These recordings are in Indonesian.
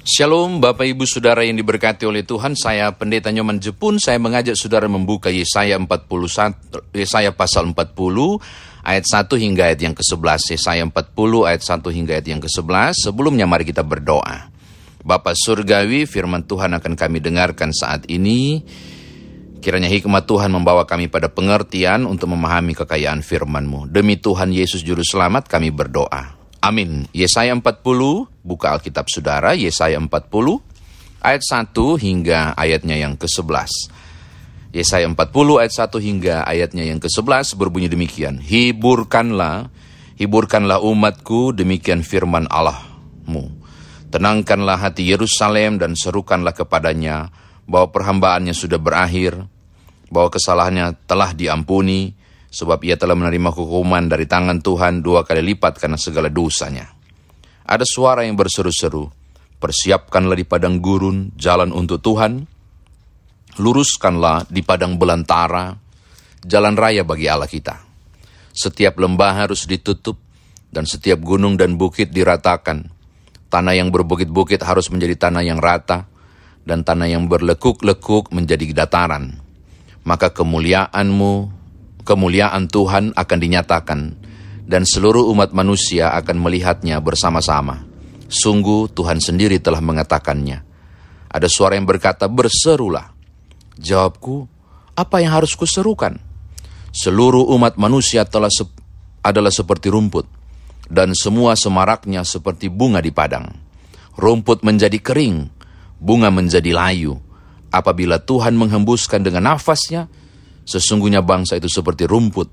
Shalom Bapak Ibu Saudara yang diberkati oleh Tuhan, saya Pendeta Nyoman Jepun, saya mengajak Saudara membuka Yesaya 41 Yesaya pasal 40 ayat 1 hingga ayat yang ke-11. Yesaya 40 ayat 1 hingga ayat yang ke-11. Sebelumnya mari kita berdoa. Bapak Surgawi, firman Tuhan akan kami dengarkan saat ini. Kiranya hikmat Tuhan membawa kami pada pengertian untuk memahami kekayaan firman-Mu. Demi Tuhan Yesus Juru Selamat kami berdoa. Amin. Yesaya 40, buka Alkitab Saudara, Yesaya 40, ayat 1 hingga ayatnya yang ke-11. Yesaya 40 ayat 1 hingga ayatnya yang ke-11 berbunyi demikian. Hiburkanlah, hiburkanlah umatku, demikian firman Allahmu. Tenangkanlah hati Yerusalem dan serukanlah kepadanya bahwa perhambaannya sudah berakhir, bahwa kesalahannya telah diampuni, sebab ia telah menerima hukuman dari tangan Tuhan dua kali lipat karena segala dosanya. Ada suara yang berseru-seru, persiapkanlah di padang gurun jalan untuk Tuhan, luruskanlah di padang belantara jalan raya bagi Allah kita. Setiap lembah harus ditutup dan setiap gunung dan bukit diratakan. Tanah yang berbukit-bukit harus menjadi tanah yang rata dan tanah yang berlekuk-lekuk menjadi dataran. Maka kemuliaanmu kemuliaan Tuhan akan dinyatakan, dan seluruh umat manusia akan melihatnya bersama-sama. Sungguh Tuhan sendiri telah mengatakannya. Ada suara yang berkata, berserulah. Jawabku, apa yang harus kuserukan? Seluruh umat manusia telah se adalah seperti rumput, dan semua semaraknya seperti bunga di padang. Rumput menjadi kering, bunga menjadi layu. Apabila Tuhan menghembuskan dengan nafasnya, Sesungguhnya bangsa itu seperti rumput.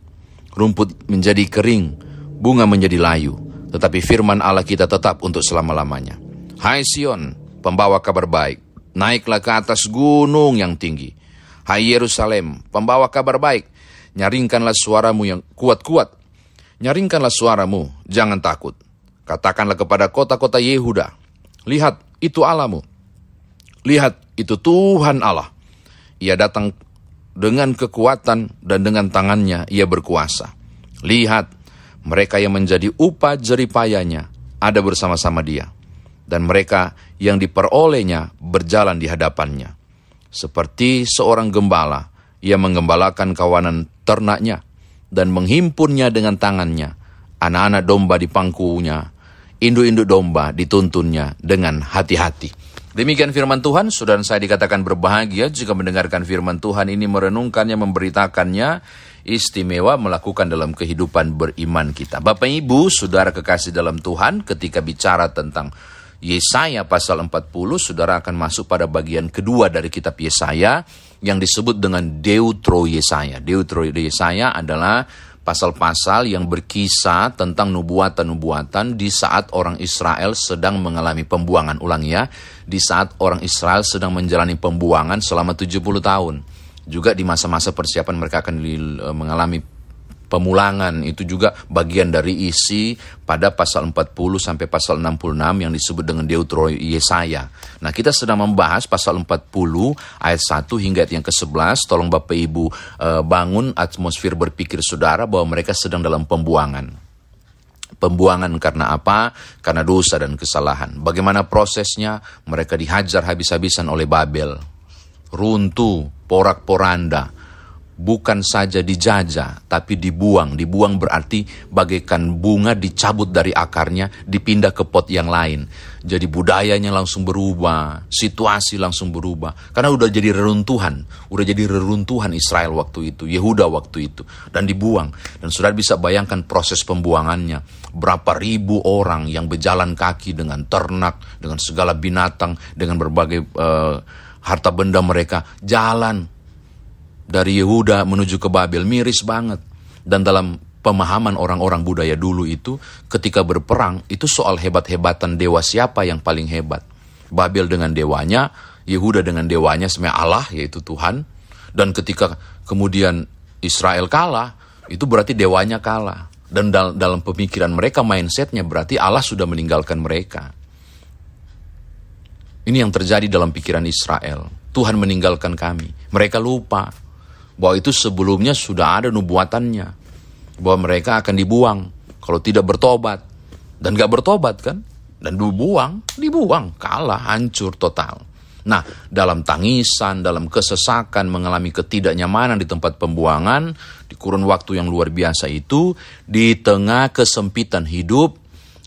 Rumput menjadi kering, bunga menjadi layu. Tetapi firman Allah kita tetap untuk selama-lamanya. Hai Sion, pembawa kabar baik, naiklah ke atas gunung yang tinggi. Hai Yerusalem, pembawa kabar baik, nyaringkanlah suaramu yang kuat-kuat. Nyaringkanlah suaramu, jangan takut. Katakanlah kepada kota-kota Yehuda, lihat itu Allahmu. Lihat itu Tuhan Allah. Ia datang dengan kekuatan dan dengan tangannya ia berkuasa. Lihat, mereka yang menjadi upah jeripayanya ada bersama-sama dia. Dan mereka yang diperolehnya berjalan di hadapannya. Seperti seorang gembala, ia menggembalakan kawanan ternaknya dan menghimpunnya dengan tangannya. Anak-anak domba di pangkunya, induk-induk domba dituntunnya dengan hati-hati. Demikian firman Tuhan, saudara saya dikatakan berbahagia jika mendengarkan firman Tuhan ini merenungkannya, memberitakannya, istimewa melakukan dalam kehidupan beriman kita. Bapak Ibu, saudara kekasih dalam Tuhan, ketika bicara tentang Yesaya pasal 40, saudara akan masuk pada bagian kedua dari kitab Yesaya yang disebut dengan Deutro Yesaya. Deutro Yesaya adalah pasal-pasal yang berkisah tentang nubuatan-nubuatan di saat orang Israel sedang mengalami pembuangan. Ulang ya, di saat orang Israel sedang menjalani pembuangan selama 70 tahun. Juga di masa-masa persiapan mereka akan eh, mengalami pemulangan itu juga bagian dari isi pada pasal 40 sampai pasal 66 yang disebut dengan Deutero Yesaya. Nah, kita sedang membahas pasal 40 ayat 1 hingga ayat yang ke-11. Tolong Bapak Ibu uh, bangun atmosfer berpikir saudara bahwa mereka sedang dalam pembuangan. Pembuangan karena apa? Karena dosa dan kesalahan. Bagaimana prosesnya? Mereka dihajar habis-habisan oleh Babel. Runtuh, porak-poranda, bukan saja dijajah, tapi dibuang. Dibuang berarti bagaikan bunga dicabut dari akarnya, dipindah ke pot yang lain. Jadi budayanya langsung berubah, situasi langsung berubah. Karena udah jadi reruntuhan, udah jadi reruntuhan Israel waktu itu, Yehuda waktu itu. Dan dibuang. Dan sudah bisa bayangkan proses pembuangannya. Berapa ribu orang yang berjalan kaki dengan ternak, dengan segala binatang, dengan berbagai uh, harta benda mereka. Jalan dari Yehuda menuju ke Babel miris banget. Dan dalam pemahaman orang-orang budaya dulu itu ketika berperang itu soal hebat-hebatan dewa siapa yang paling hebat. Babel dengan dewanya, Yehuda dengan dewanya sebenarnya Allah yaitu Tuhan. Dan ketika kemudian Israel kalah, itu berarti dewanya kalah. Dan dal dalam pemikiran mereka mindsetnya berarti Allah sudah meninggalkan mereka. Ini yang terjadi dalam pikiran Israel. Tuhan meninggalkan kami. Mereka lupa bahwa itu sebelumnya sudah ada nubuatannya bahwa mereka akan dibuang kalau tidak bertobat dan gak bertobat kan Dan dibuang, dibuang, kalah, hancur total. Nah, dalam tangisan, dalam kesesakan, mengalami ketidaknyamanan di tempat pembuangan, di kurun waktu yang luar biasa itu, di tengah kesempitan hidup,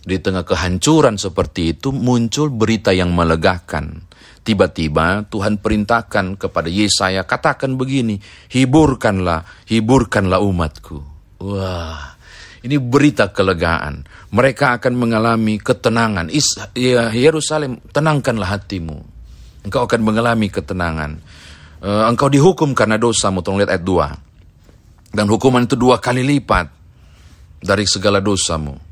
di tengah kehancuran seperti itu, muncul berita yang melegakan. Tiba-tiba Tuhan perintahkan kepada Yesaya, katakan begini, hiburkanlah, hiburkanlah umatku. Wah, ini berita kelegaan. Mereka akan mengalami ketenangan. Ya, Yerusalem, tenangkanlah hatimu. Engkau akan mengalami ketenangan. Uh, engkau dihukum karena dosamu. Tolong lihat ayat 2. Dan hukuman itu dua kali lipat dari segala dosamu.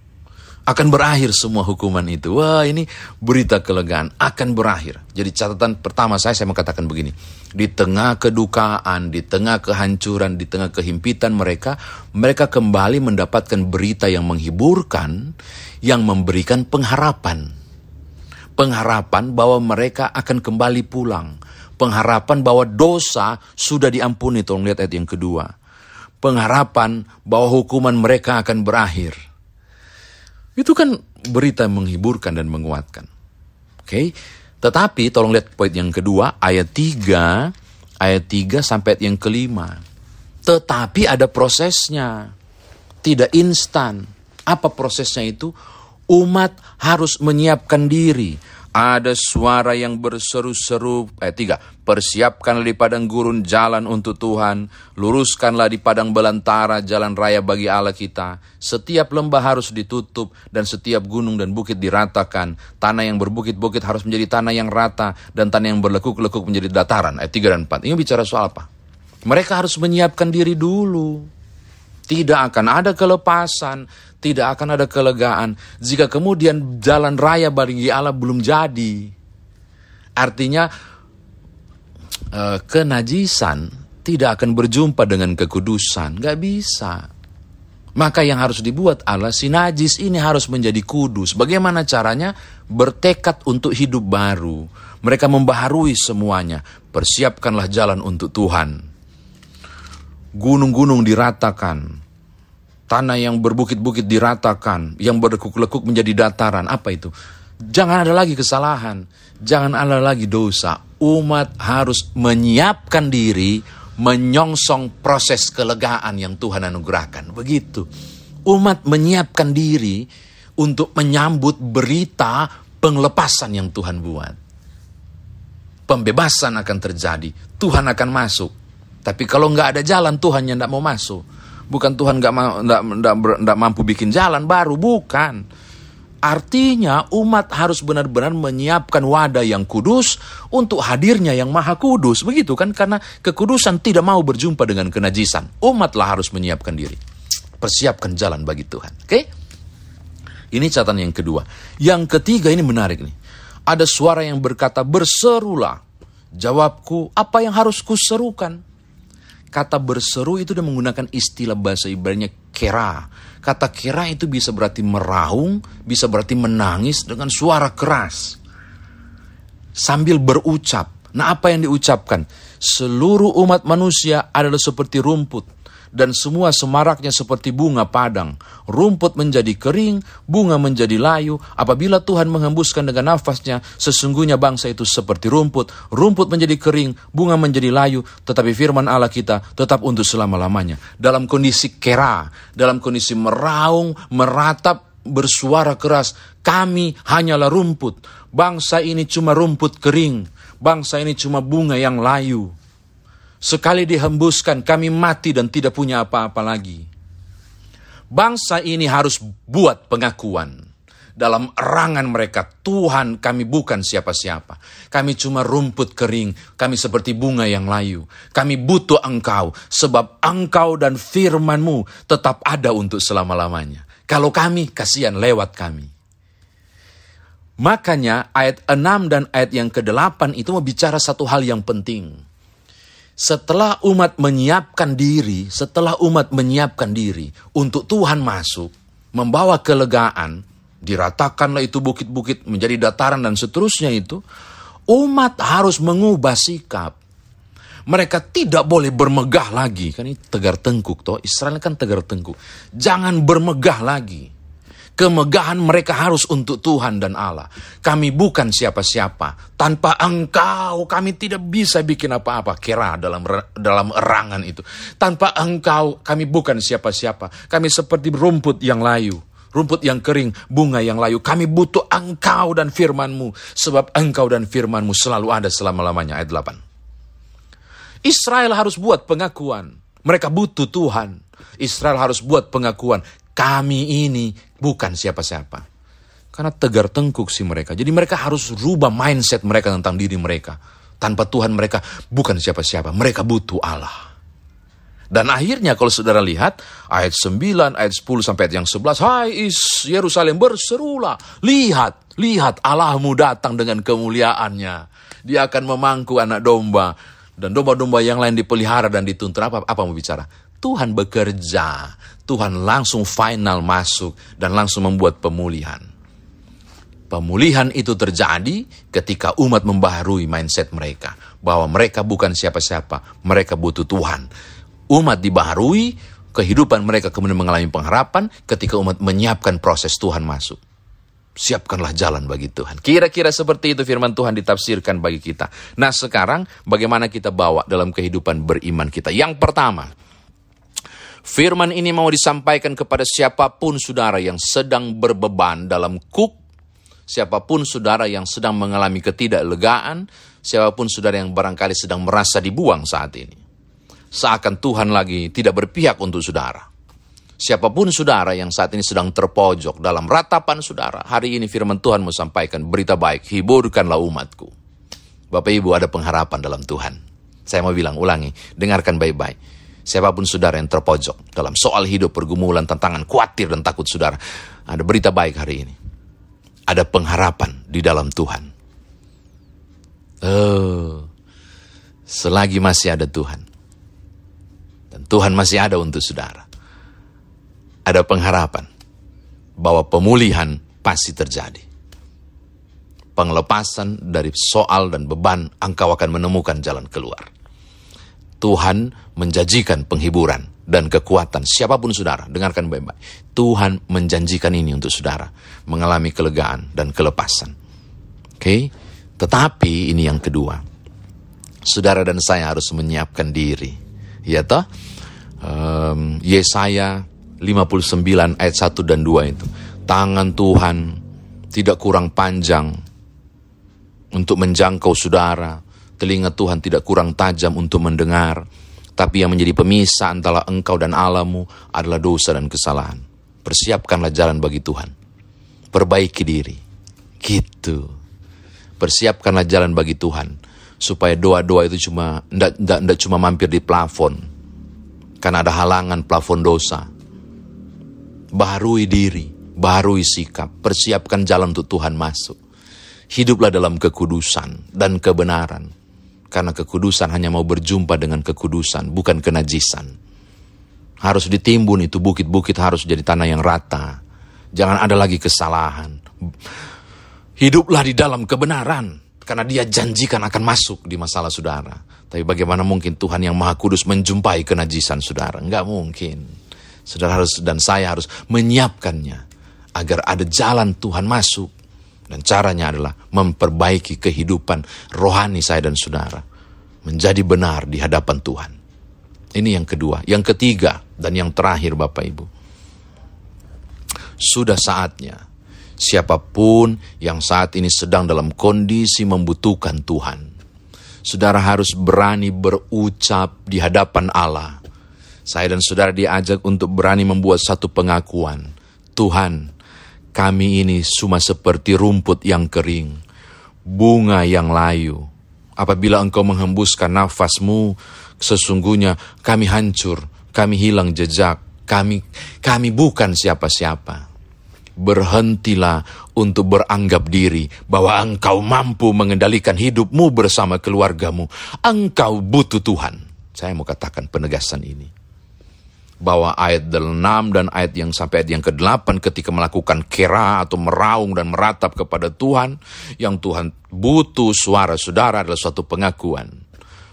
Akan berakhir semua hukuman itu. Wah ini berita kelegaan. Akan berakhir. Jadi catatan pertama saya, saya mengatakan begini. Di tengah kedukaan, di tengah kehancuran, di tengah kehimpitan mereka, mereka kembali mendapatkan berita yang menghiburkan, yang memberikan pengharapan. Pengharapan bahwa mereka akan kembali pulang. Pengharapan bahwa dosa sudah diampuni. Tolong lihat ayat yang kedua. Pengharapan bahwa hukuman mereka akan berakhir itu kan berita menghiburkan dan menguatkan. Oke. Okay? Tetapi tolong lihat poin yang kedua, ayat 3, ayat 3 sampai yang kelima. Tetapi ada prosesnya. Tidak instan. Apa prosesnya itu? Umat harus menyiapkan diri ada suara yang berseru-seru. Ayat tiga, persiapkanlah di padang gurun jalan untuk Tuhan, luruskanlah di padang belantara jalan raya bagi Allah kita. Setiap lembah harus ditutup dan setiap gunung dan bukit diratakan. Tanah yang berbukit-bukit harus menjadi tanah yang rata dan tanah yang berlekuk-lekuk menjadi dataran. Ayat tiga dan empat. Ini bicara soal apa? Mereka harus menyiapkan diri dulu. Tidak akan ada kelepasan, tidak akan ada kelegaan jika kemudian jalan raya bagi Allah belum jadi. Artinya uh, kenajisan tidak akan berjumpa dengan kekudusan, nggak bisa. Maka yang harus dibuat Allah si najis ini harus menjadi kudus. Bagaimana caranya? Bertekad untuk hidup baru. Mereka membaharui semuanya. Persiapkanlah jalan untuk Tuhan. Gunung-gunung diratakan Tanah yang berbukit-bukit diratakan, yang berlekuk-lekuk menjadi dataran. Apa itu? Jangan ada lagi kesalahan, jangan ada lagi dosa. Umat harus menyiapkan diri, menyongsong proses kelegaan yang Tuhan anugerahkan. Begitu. Umat menyiapkan diri untuk menyambut berita penglepasan yang Tuhan buat. Pembebasan akan terjadi, Tuhan akan masuk. Tapi kalau nggak ada jalan, Tuhan yang tidak mau masuk. Bukan Tuhan nggak nggak mampu bikin jalan baru, bukan. Artinya umat harus benar-benar menyiapkan wadah yang kudus untuk hadirnya yang maha kudus. Begitu kan? Karena kekudusan tidak mau berjumpa dengan kenajisan. Umatlah harus menyiapkan diri. Persiapkan jalan bagi Tuhan. Oke? Ini catatan yang kedua. Yang ketiga ini menarik nih. Ada suara yang berkata, berserulah. Jawabku, apa yang harus kuserukan? Kata berseru itu dia menggunakan istilah bahasa Ibrani kera. Kata kera itu bisa berarti meraung, bisa berarti menangis dengan suara keras. Sambil berucap. Nah apa yang diucapkan? Seluruh umat manusia adalah seperti rumput dan semua semaraknya seperti bunga padang. Rumput menjadi kering, bunga menjadi layu. Apabila Tuhan menghembuskan dengan nafasnya, sesungguhnya bangsa itu seperti rumput. Rumput menjadi kering, bunga menjadi layu, tetapi firman Allah kita tetap untuk selama-lamanya. Dalam kondisi kera, dalam kondisi meraung, meratap, bersuara keras, kami hanyalah rumput. Bangsa ini cuma rumput kering. Bangsa ini cuma bunga yang layu. Sekali dihembuskan, kami mati dan tidak punya apa-apa lagi. Bangsa ini harus buat pengakuan. Dalam erangan mereka, Tuhan kami bukan siapa-siapa. Kami cuma rumput kering, kami seperti bunga yang layu. Kami butuh engkau, sebab engkau dan firmanmu tetap ada untuk selama-lamanya. Kalau kami, kasihan lewat kami. Makanya ayat 6 dan ayat yang ke-8 itu bicara satu hal yang penting setelah umat menyiapkan diri, setelah umat menyiapkan diri untuk Tuhan masuk, membawa kelegaan, diratakanlah itu bukit-bukit menjadi dataran dan seterusnya itu, umat harus mengubah sikap. Mereka tidak boleh bermegah lagi. Kan ini tegar tengkuk toh. Israel kan tegar tengkuk. Jangan bermegah lagi. Kemegahan mereka harus untuk Tuhan dan Allah. Kami bukan siapa-siapa. Tanpa engkau kami tidak bisa bikin apa-apa. Kira dalam dalam erangan itu. Tanpa engkau kami bukan siapa-siapa. Kami seperti rumput yang layu. Rumput yang kering, bunga yang layu. Kami butuh engkau dan firmanmu. Sebab engkau dan firmanmu selalu ada selama-lamanya. Ayat 8. Israel harus buat pengakuan. Mereka butuh Tuhan. Israel harus buat pengakuan kami ini bukan siapa-siapa. Karena tegar tengkuk sih mereka. Jadi mereka harus rubah mindset mereka tentang diri mereka. Tanpa Tuhan mereka bukan siapa-siapa. Mereka butuh Allah. Dan akhirnya kalau saudara lihat ayat 9, ayat 10 sampai ayat yang 11. Hai is Yerusalem berserulah. Lihat, lihat Allahmu datang dengan kemuliaannya. Dia akan memangku anak domba. Dan domba-domba yang lain dipelihara dan dituntun. Apa, apa mau bicara? Tuhan bekerja. Tuhan langsung final masuk dan langsung membuat pemulihan. Pemulihan itu terjadi ketika umat membaharui mindset mereka. Bahwa mereka bukan siapa-siapa, mereka butuh Tuhan. Umat dibaharui, kehidupan mereka kemudian mengalami pengharapan ketika umat menyiapkan proses Tuhan masuk. Siapkanlah jalan bagi Tuhan. Kira-kira seperti itu firman Tuhan ditafsirkan bagi kita. Nah sekarang bagaimana kita bawa dalam kehidupan beriman kita. Yang pertama, Firman ini mau disampaikan kepada siapa pun saudara yang sedang berbeban dalam kuk, siapa pun saudara yang sedang mengalami ketidaklegaan, siapa pun saudara yang barangkali sedang merasa dibuang saat ini. Seakan Tuhan lagi tidak berpihak untuk saudara. Siapa pun saudara yang saat ini sedang terpojok dalam ratapan saudara, hari ini firman Tuhan mau sampaikan berita baik, hiburkanlah umatku. Bapak Ibu ada pengharapan dalam Tuhan. Saya mau bilang, ulangi, dengarkan baik-baik siapa pun saudara yang terpojok dalam soal hidup, pergumulan, tantangan, khawatir dan takut saudara. Ada berita baik hari ini. Ada pengharapan di dalam Tuhan. Oh, selagi masih ada Tuhan. Dan Tuhan masih ada untuk saudara. Ada pengharapan bahwa pemulihan pasti terjadi. Penglepasan dari soal dan beban, engkau akan menemukan jalan keluar. Tuhan menjanjikan penghiburan dan kekuatan. Siapa pun saudara, dengarkan baik-baik. Tuhan menjanjikan ini untuk saudara. Mengalami kelegaan dan kelepasan. Oke? Okay? Tetapi ini yang kedua. Saudara dan saya harus menyiapkan diri. Ya toh? Um, Yesaya 59 ayat 1 dan 2 itu. Tangan Tuhan tidak kurang panjang untuk menjangkau saudara, Telinga Tuhan tidak kurang tajam untuk mendengar, tapi yang menjadi pemisah antara engkau dan Allahmu adalah dosa dan kesalahan. Persiapkanlah jalan bagi Tuhan. Perbaiki diri. Gitu. Persiapkanlah jalan bagi Tuhan. Supaya doa-doa itu cuma tidak cuma mampir di plafon. Karena ada halangan plafon dosa. Baharui diri, baharui sikap, persiapkan jalan untuk Tuhan masuk. Hiduplah dalam kekudusan dan kebenaran karena kekudusan hanya mau berjumpa dengan kekudusan, bukan kenajisan. Harus ditimbun itu bukit-bukit harus jadi tanah yang rata. Jangan ada lagi kesalahan. Hiduplah di dalam kebenaran. Karena dia janjikan akan masuk di masalah saudara. Tapi bagaimana mungkin Tuhan yang maha kudus menjumpai kenajisan saudara? Enggak mungkin. Saudara harus dan saya harus menyiapkannya. Agar ada jalan Tuhan masuk dan caranya adalah memperbaiki kehidupan rohani saya dan saudara. Menjadi benar di hadapan Tuhan. Ini yang kedua. Yang ketiga dan yang terakhir Bapak Ibu. Sudah saatnya siapa pun yang saat ini sedang dalam kondisi membutuhkan Tuhan. Saudara harus berani berucap di hadapan Allah. Saya dan saudara diajak untuk berani membuat satu pengakuan. Tuhan, kami ini cuma seperti rumput yang kering, bunga yang layu. Apabila engkau menghembuskan nafasmu, sesungguhnya kami hancur, kami hilang jejak, kami kami bukan siapa-siapa. Berhentilah untuk beranggap diri bahwa engkau mampu mengendalikan hidupmu bersama keluargamu. Engkau butuh Tuhan. Saya mau katakan penegasan ini bahwa ayat 6 dan ayat yang sampai ayat yang ke-8 ketika melakukan kera atau meraung dan meratap kepada Tuhan, yang Tuhan butuh suara saudara adalah suatu pengakuan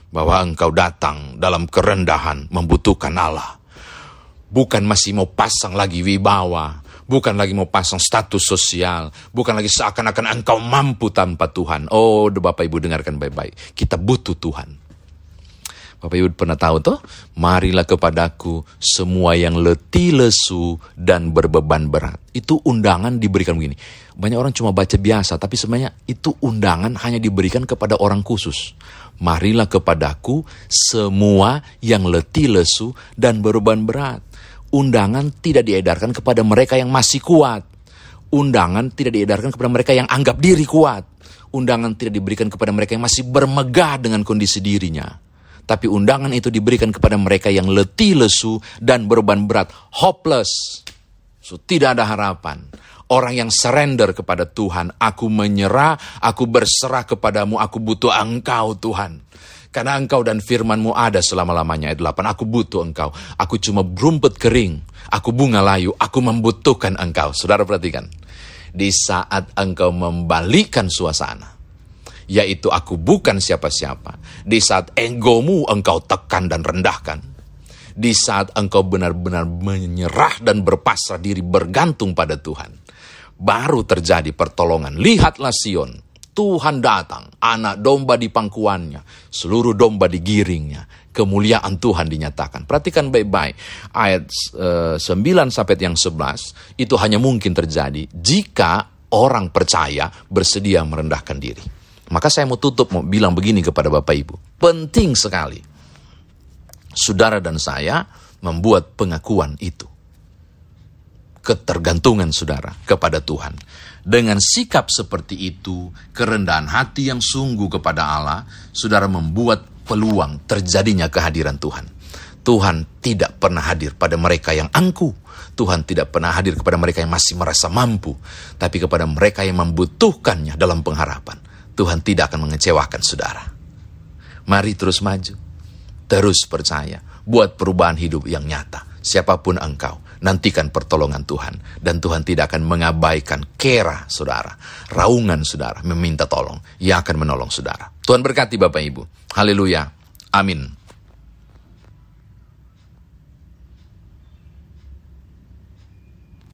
bahwa engkau datang dalam kerendahan membutuhkan Allah. Bukan masih mau pasang lagi wibawa, Bukan lagi mau pasang status sosial. Bukan lagi seakan-akan engkau mampu tanpa Tuhan. Oh, Bapak Ibu dengarkan baik-baik. Kita butuh Tuhan. Bapak Ibu pernah tahu tuh? Marilah kepadaku semua yang letih lesu dan berbeban berat. Itu undangan diberikan begini. Banyak orang cuma baca biasa, tapi sebenarnya itu undangan hanya diberikan kepada orang khusus. Marilah kepadaku semua yang letih lesu dan berbeban berat undangan tidak diedarkan kepada mereka yang masih kuat. Undangan tidak diedarkan kepada mereka yang anggap diri kuat. Undangan tidak diberikan kepada mereka yang masih bermegah dengan kondisi dirinya. Tapi undangan itu diberikan kepada mereka yang letih lesu dan berban berat, hopeless. So, tidak ada harapan. Orang yang surrender kepada Tuhan, aku menyerah, aku berserah kepadamu, aku butuh engkau Tuhan. Karena engkau dan firmanmu ada selama-lamanya. Ayat 8, aku butuh engkau. Aku cuma berumput kering. Aku bunga layu. Aku membutuhkan engkau. Saudara perhatikan. Di saat engkau membalikan suasana. Yaitu aku bukan siapa-siapa. Di saat egomu engkau tekan dan rendahkan. Di saat engkau benar-benar menyerah dan berpasrah diri bergantung pada Tuhan. Baru terjadi pertolongan. Lihatlah Sion Tuhan datang, anak domba di pangkuannya, seluruh domba digiringnya, kemuliaan Tuhan dinyatakan. Perhatikan baik-baik, ayat uh, eh, 9 sampai yang 11, itu hanya mungkin terjadi jika orang percaya bersedia merendahkan diri. Maka saya mau tutup, mau bilang begini kepada Bapak Ibu. Penting sekali, saudara dan saya membuat pengakuan itu. Ketergantungan saudara kepada Tuhan dengan sikap seperti itu, kerendahan hati yang sungguh kepada Allah, saudara membuat peluang terjadinya kehadiran Tuhan. Tuhan tidak pernah hadir pada mereka yang angku. Tuhan tidak pernah hadir kepada mereka yang masih merasa mampu. Tapi kepada mereka yang membutuhkannya dalam pengharapan. Tuhan tidak akan mengecewakan saudara. Mari terus maju. Terus percaya. Buat perubahan hidup yang nyata. Siapa pun engkau nantikan pertolongan Tuhan. Dan Tuhan tidak akan mengabaikan kera saudara, raungan saudara, meminta tolong. Ia akan menolong saudara. Tuhan berkati Bapak Ibu. Haleluya. Amin.